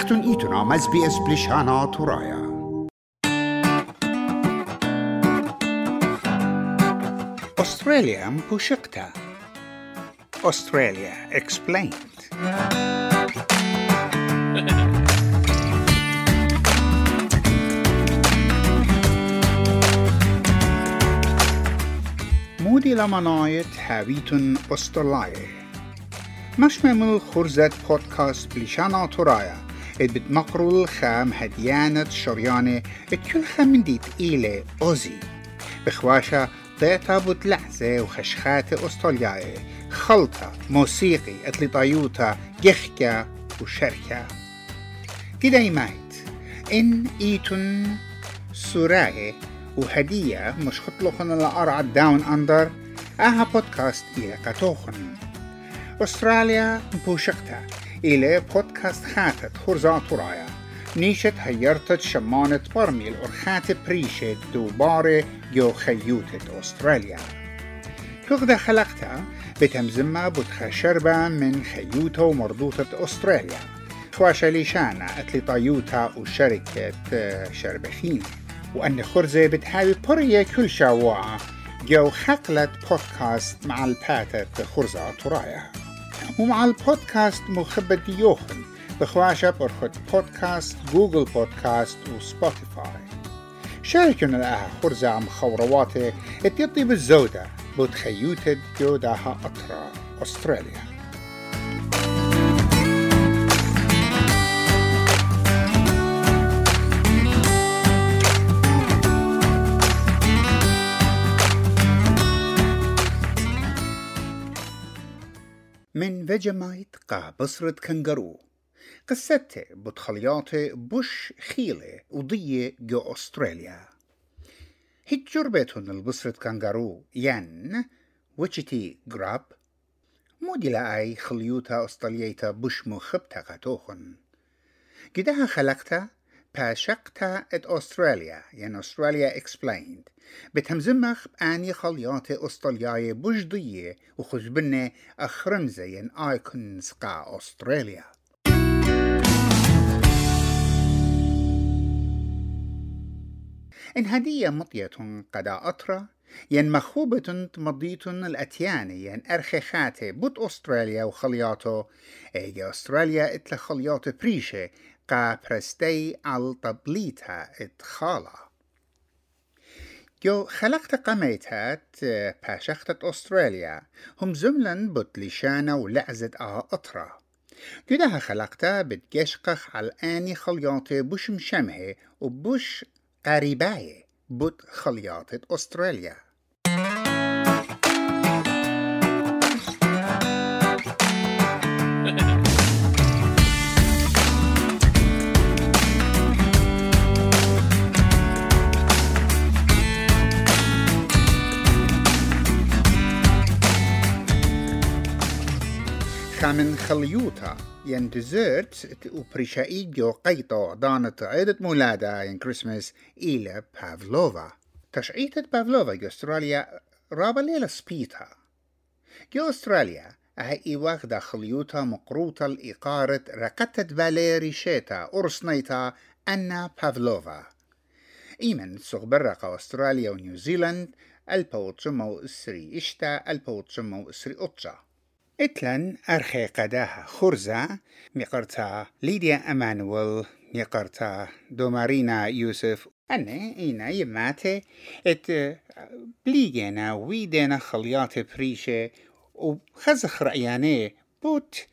مەختونئیتوننا مەزبی ئەس پلیشانە تووڕایە. أستراليا مبوشقتا استرالیا explained. مودی لمناية حاويتن أستراليا مش خورزد پوست بودكاست بلشانا تورايا بتنقروا الخام هديانة شريانة كل خام ديت إيلي أوزي. بخواشة ضيطة بتلحزة وخشخات أسترالياي خلطة موسيقي اتلي طيوتا جخكة وشركة. كده مايت. إن إيتن سوراي وهدية مش خطلقن الأرعى داون أندر. أها بودكاست إلى قطوخن أستراليا بوشقتا. إلى بودكاست خاتت خرزات ورايا. نيشت هيرتت شمانة برمي الأرخات بريشت دوبارة جو خيوتة أستراليا. تغدا خلقتا بتمزمة بتخا شربة من خيوتة ومرضوطة أستراليا. خواشة ليشانا أتلي طيوتا وشركة شربخين وأن خرزة بتحاول برية كل شواعة جو خقلة بودكاست مع الباتة خرزة ترايا ومع البودكاست مخبة يوخن بخواشة برخد بودكاست جوجل بودكاست وسبوتيفاي شاركنا لها خرزة عم خورواته اتيطي بالزودة بتخيوتد جوداها أطرا أستراليا. فيجمايت قا بصرة كنغرو. قصته بتخلياته بوش خيلة وضية جو أستراليا. هيك جربتهم البصرة كنغرو ين وشتي جراب مودي لأي خليوتا أستراليتا بوش مخبتا قطوخن قدها خلقتا باشقتا ات أستراليا ين أستراليا explained. بتمزمخ بآني خليات أسترالياي بجدية وخجبنة أخرمزة ين آيكونز قا أستراليا إن هدية مطية قدا أطرة ين مخوبة مضيت الأتيانة ين أرخيخاتي بوت أستراليا وخلياتو إيجا أستراليا إتلا خلياتو بريشة قا برستي على طبليتها إتخالا جو خلقت قميتات باشخت أستراليا هم زملا بتلشانة ولعزة آه أطرة جدها خلقتا بتجشقخ على آني خلياتي بوش مشمهة وبوش قريباية بوت خلياتة أستراليا خامن خليوتا ين ديزرت وبريشايد جو قيطو دانت عيدة مولادة ين كريسمس إلى بافلوفا تشعيتة بافلوفا جو أستراليا رابا ليلة سبيتا جو أستراليا هاي واخدة خليوتا مقروطة الإقارة رقتت باليري شيتا أرسنيتا أنا بافلوفا إيمن سغبرقة أستراليا ونيوزيلاند البوتشمو إسري إشتا البوتشمو إسري أطشا إتلن أرخي قداها خرزة ميقرتا ليديا أمانويل ميقرتا دومارينا يوسف أنا إينا يماتي إت بليجينا ويدينا خليات بريشة وخزخ رأياني بوت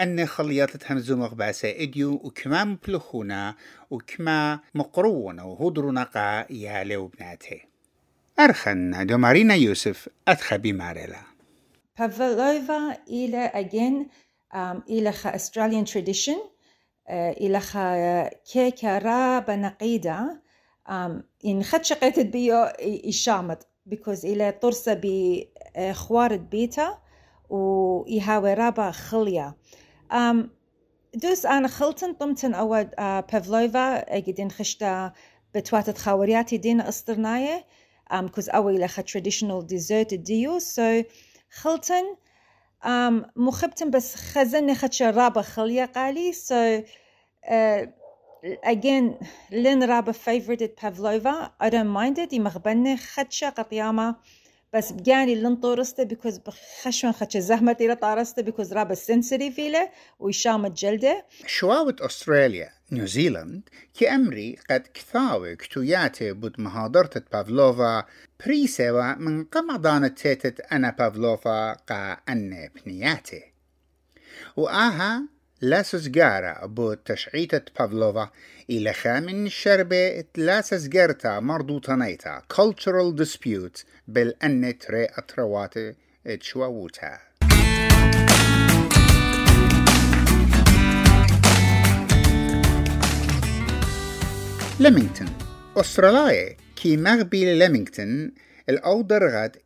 أن خليات همزو مغباسة إديو وكما مبلخونا وكما مقرونا وهدرنا يالي وبناتي. أرخن دومارينا يوسف أدخبي ماريلا. Pavlova إلى again um, إلى Australian tradition uh, إلى كيكة رابة نقيدة um, إن خد شقيت بيو إشامت because إلى طرسة بخوارد بيتا وإيهاوي رابا خليا. Um, دوس أنا خلطن طمتن أود uh, بافلوفا أجدين خشتا بتواتت خاورياتي دين أسطرناية um, كوز أوي لخا traditional dessert ديو so خلطن um, مخبتن بس خزن خد شرابة خلية قالي so uh, again لين رابا favorited Pavlova. I don't mind it. يمغبني خدشة قطيامة بس بجاني لن طورسته because بخشون خدشة زهمة إلى طارسته because رابا سنسري فيله ويشام الجلدة شواوة أستراليا نيوزيلند كأمري قد كثاوي كتوياتي بود مهادرة بافلوفا بريسوا من قمضانة تيتت أنا بافلوفا قا أني بنياتي. وآها لا سزجارة بو تشعيتة بافلوفا إلى من الشربة لا سزجارتا مرضوطانيتا cultural dispute بالأن تري أترواتي تشواوتا ليمينغتون أستراليا كي مغبي ليمينغتون الأودر غد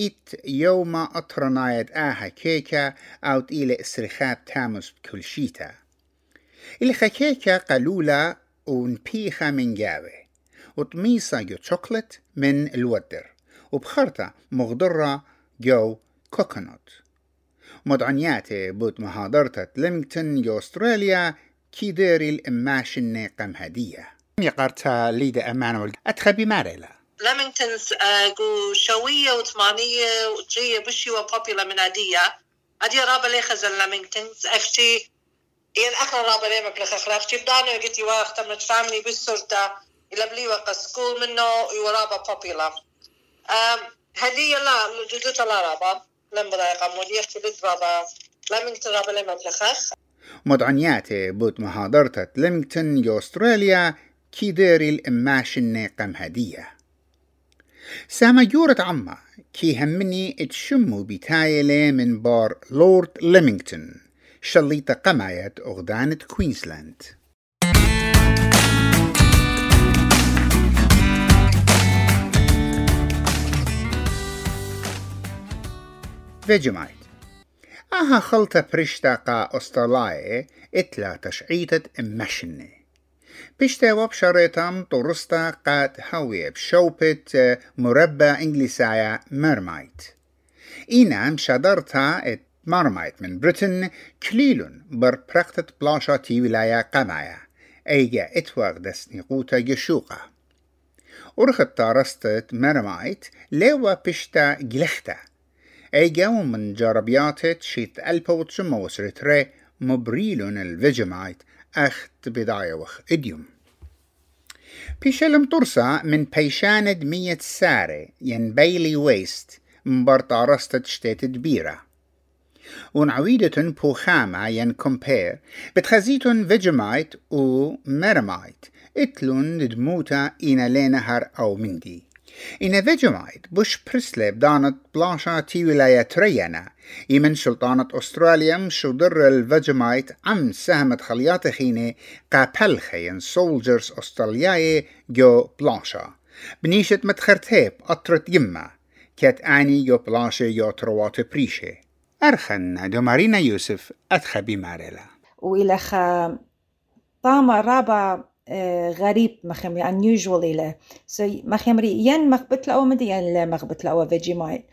إت يوم أطرنايد آها كيكا أو إلى إسرخات تامس بكل شيتا. إلى كيكا قلولة ونبيخة من جاوي وطميصة جو شوكلت من الودر. وبخرطة مغضرة جو كوكونوت. مدعنياتي بود مهادرة ليمينغتون جو أستراليا كي ديري الإماشن قم هدية يقرتا ليدا أمانويل أتخبي ماريلا. لمنتنز جو شوية وثمانية وجية بشي وبوبيلا من عادية عادي رابا لي خزن لمنتنز أختي ين اخر رابا لي مبلغ بدانو قلت يوا اختمت فاملي بالسلطة إلى بلي وقسكو منه يورابا بوبيلا هدية لا. جدوتا لا رابا لم بضايقة مودي أختي رابا لمنتن رابا لي مبلغ مدعنياتي بود مهادرة ليمينغتون يو أستراليا كي ديري الإماشن قم هدية. ساما جورة عما كي همني اتشمو بتايلة من بار لورد ليمينغتون شليطة قماية أغدانة كوينزلاند. فيجمايت آها خلطة برشتا قا أسترلاي إتلا تشعيتة إمشني بشتا وبشريتم طرستا قاد هاوي بشوبت مربى إنجليسايا مرمايت إينا مشادرتا ات مرمايت من. بريتن كليلون بر برقتة بلاشا تي ولاية قمايا ايجا اتواغ دسني قوتا يشوقا ورخت تارستت مرمايت ليوا بشتا جلختا ايجا ومن جربياتت شيت ألبا وتسمى وسرت ري مبريلون الفيجمايت أخت بداية وخ إديوم بيشلم طرسة من بيشاند مية سارة ين بيلي ويست مبرطارستة شتات دبيرة ونعويدة بوخامة ين كومبير بتخزيتون فيجمايت و ميرمايت. اتلون دموتا إنا لينا هر أو مندي. إن فيجمايت بوش برسلب دانت بلاشا تي ولاية تريانا يمن سلطانة أستراليا مشودر الفيجمايت عم ساهمت خليات خيني قابلخين سولجرز أسترالياي جو بلاشا بنيشت متخرتيب أطرت يما. كات آني جو بلاشا جو تروات بريشي أرخن دومارينا يوسف أدخبي ماريلا. وإلى خا طامة رابع غريب مخمري unusual إله so مخمري ين مخبت لأو مدي ين لا مخبت لأو فيجي ماي.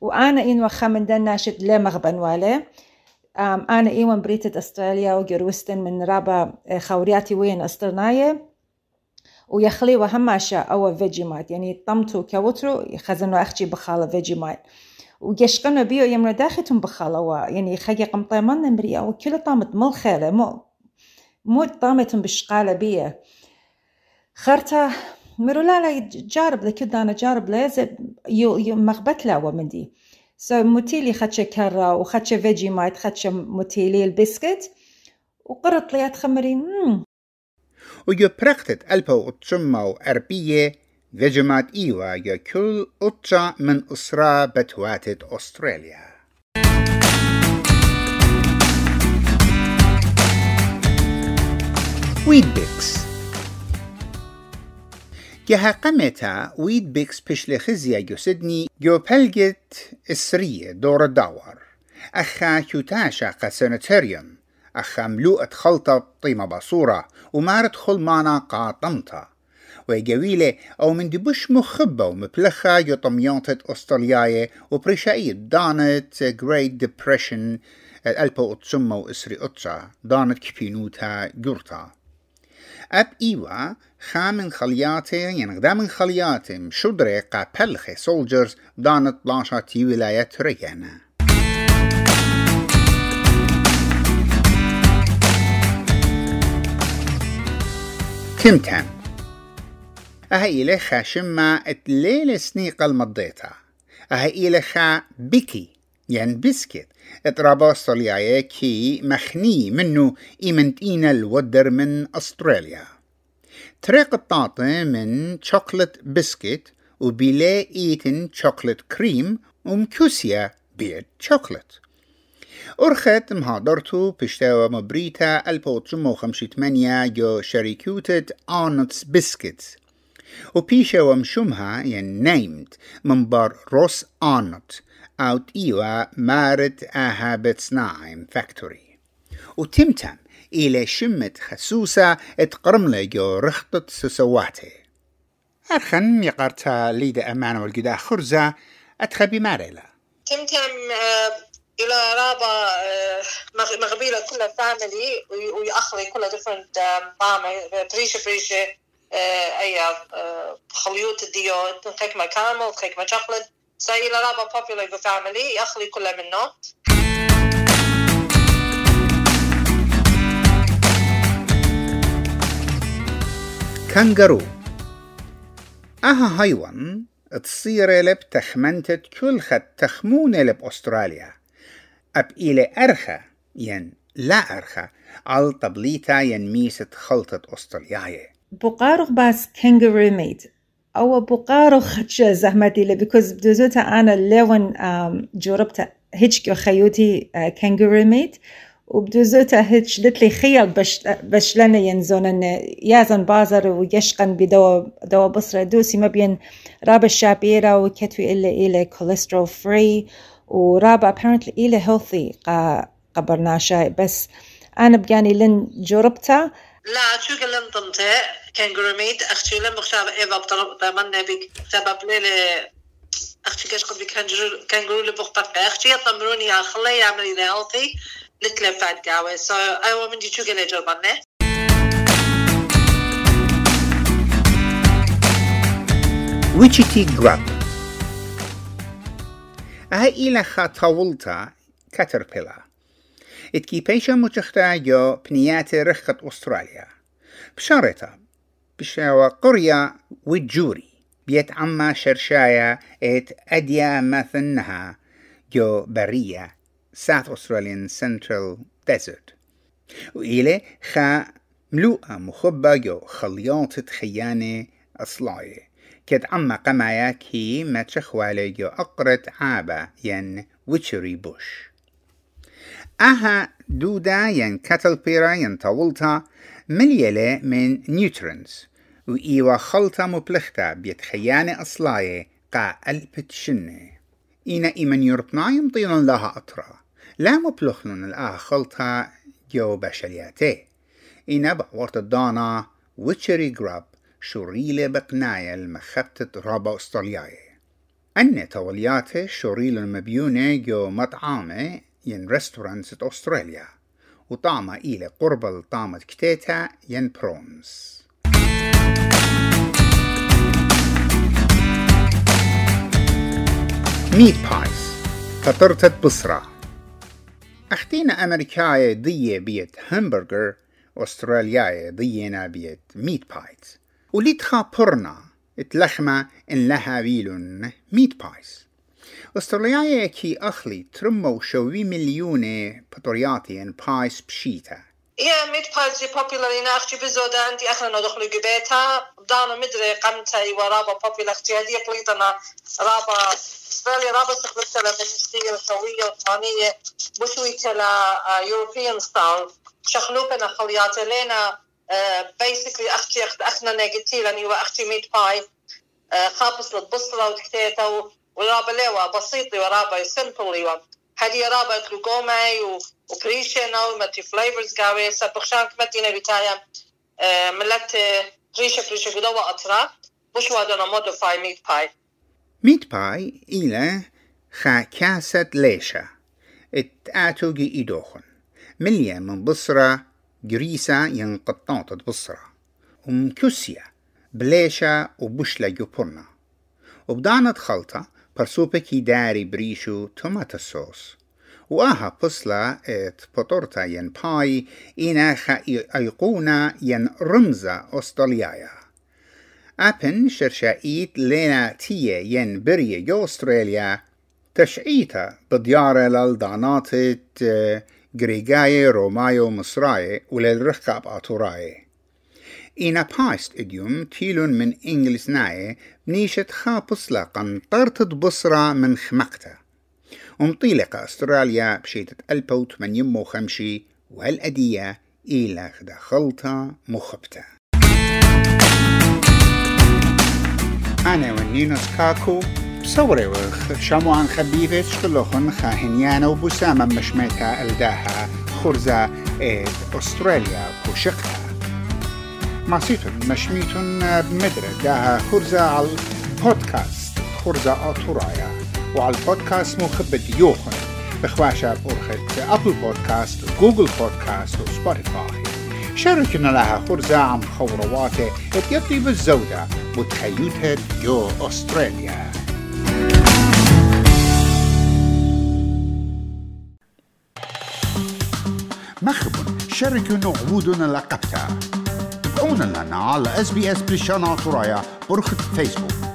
وأنا إن وخا من دن ناشد لا مغبن واله أنا إيوان بريتة أستراليا وجروستن من رابا خورياتي وين أسترناية. ويخلي وهماشا أو فيجي مايت يعني طمتو كوترو خزنو أختي بخالة فيجي مايت ويشقنا بيو يمنا داختهم بخالة يعني خيق قمطيمان نمري أو كل طامت ملخالة مو مو طامتهم بالشقالة بيه خرتا مرو لا لا جارب لكد أنا جارب يو مغبت لا ومندي. سو so, متيلي خدشة كرة وخدشة فيجي مايت خدشة متيلي البسكت. وقرط لي تخمرين مم. ويو برقتت ألبا وطشمة أربية فيجمات إيوا يو كل أطشا من أسرة بتواتت أستراليا. ويد بيكس جها قمتا ويد بيكس بشل خزيا جو بلجت السرية دور الدور أخا كوتاشا قسنتريوم أخا ملوءة خلطة طيمة بصورة وما ردخل معنا قاطمتا ويجويلة أو من دبش مخبة ومبلخة جو طميانتة أسترالياية وبرشاية دانت Great Depression الألبا أتسمى وإسري أتسا دانت كبينوتا جورتا أب إيوا خا من خلياتي ينغدا من خلياتي شدري قا بلخي سولجرز دانت بلاشا تي ولاية ريانا تمتم أهي إلي خا شما اتليل سنيق المضيتا أهي إلي خا بكي يعني بسكت اترابا صلياي كي مخني منو إيمنتين الودر من أستراليا. طريق الطاطة من شوكولات بسكت وبيلا إيتن شوكولات كريم ومكوسيا بيت شوكولات أرخت مهادرتو بشتاوى مبريتا البوتشمو خمشي تمانيا جو شركوتة آنتس بسكت وبيشا ومشمها ين نيمت من بار روس آنت. إيوا مارت أهابت سنايم فاكتوري وتمتم إلى شمت خسوسة اتقرملة جو رخطت سسواتي أرخن يقرتا ليدا أمان والقدا خرزة أتخبي ماريلا تمتم آه، إلى رابا آه، مغبيله كلها فاميلي ويأخلي كلها ديفرنت ماما بريشه بريشه اي خليوت الديو تنخيك ما كامل تنخيك ما شوكولات ساي إلى رابا بوبيلر فاميلي يأخلي كلها منه كانجارو أها حيوان تصير لب تخمنتت كل خد تخمونة لب أستراليا. أب إلى أرخى ين لا أرخى على طبليتا ين ميسة خلطة أسترالياية. بقارو باس كانجرو ميت. أو بقارو خدشة زحمتي لي بيكوز بدوزوتا أنا لون جربت هيك خيوتي كانجرو ميت وبدوزوتا هيك لي خيال بش بش لنا ينزون يازن بازر ويشقن بدوا دوا بصرة. دوسي ما بين رابا الشابيرا وكتوي إلا إلا كوليسترول فري ورابع apparently إلى healthy قا قبرناشا بس أنا بجاني لن جربتها لا شو ضمته كانجرو ميت أختي لم بخشاب إيفا بطمنا بك سبب ليلة أختي كاش قبل كانجرو كانجرو اللي بخبط أختي يطمروني يا خلي يعمل إذا healthy لتلا فات قاوة so أيوة من دي شو قال جربنا ويتشيتي جراب أها إلى خطولتا كاتربيلا اتكيبيشا متختا جو بنيات رخة أستراليا بشارتا بشاوى قرية وجوري بيت عما شرشايا إت أديا مثنها جو برية South Australian Central Desert. وإلى خا ملوءة مخبة جو خلياطة خيانة أصلاية كد عما قمايا كي ما تشخوالي جو أقرت عابا ين ويتشري بوش. أها دودا ين كاتلبيرا ين طولتا مليلة من نيوترنز وإيوا خلطة مبلختا بيتخيانة أصلاية قا ألبت شنة إينا إيمن يوربنا يمطيلن لها أطرا. لا مبلخلن الآه خلطة جو بشرياتي. إينا بقورت الدانا ويتشري جراب شوريلة بقناية المخبتة رابا أسترالياي أن تولياته شوريل المبيونة جو مطعامة ين ريستورانس أستراليا. وطعمة إلى قرب الطعمة كتيتا ين برونز. ميت بايز فطرتة بصرة. أختينا أمريكاية ضية بيت همبرجر أسترالياية ضينا بيت ميت بايز. وليتخا بورنا إتلخمة إن لها بيلون ميت بايز. أسترالياية كي أخلي ترمو شوي مليونة بطرياتي إن بايز بشيتا يا ميت بايز جي بوبيلر إن أختي بزودة عندي أخنا ندخل جبيتها دانا مدري قمتا ورابا بوبيلر أختي هدية بليطنا رابا استراليا رابا استخدمتها من ستيل سوية وطانية بشوي تلا يوروبيان ستايل شخلوبنا خليات لنا بيسكلي اختي اخت اخنا نيجاتيف يعني واختي ميت باي خابص للبصرة وتحتيتا ورابا ليوا بسيطي ورابا سمبلي هذه رابا كلوغوماي وبريشنا ومتي فليفرز قاوي. سبخشان كمتينا بتايا ملت ريشة بريشة قدوة أطرا بش وادنا مودفاي ميت باي ميت باي خا كاسة ليشة. اتآتو جي إيدوخن. مليا من بصرة جريسة ين قطاطة بصرة ومكسيا بليشا وبشلا جوبرنا وبدانت خلطة برسوبكي داري بريشو توماتا صوص وآها بصلا ات بطورتا ين باي إنا خا أيقونا ين رمزة أستراليايا أبن شرشايت لينا تيه ين بريه جو أستراليا تشعيتا بديارة للدانات غريغاي رومايو مصراي وللرخاب إنا بايست إديوم تيلون من إنجلس ناي بنيشت خابص لقن طرتد بصرة من خمقتا. ومطيلقة أستراليا بشيتة ألبوت من يمو خمشي والأدية إلى خدا خلطة مخبتة أنا ونينوس كاكو بصوري وخ شامو عن خبيفة شكلوخن خاهنيانا وبسامة مشميتها الداها خرزة إيد أستراليا بوشقها ماسيتون مشميتون بمدرة داها خرزة على البودكاست خرزة أطورايا وعلى البودكاست مخبة يوخن بخواشة بأرخة أبل بودكاست وجوجل بودكاست وسبوتيفاي شاركنا لها خرزة عن خورواته. اتيطي بالزودة وتخيوتها جو أستراليا مخبن شاركوا نعبودنا لقبتها تابعونا لنا على اس بي اس بريشانا ترايا برخة فيسبوك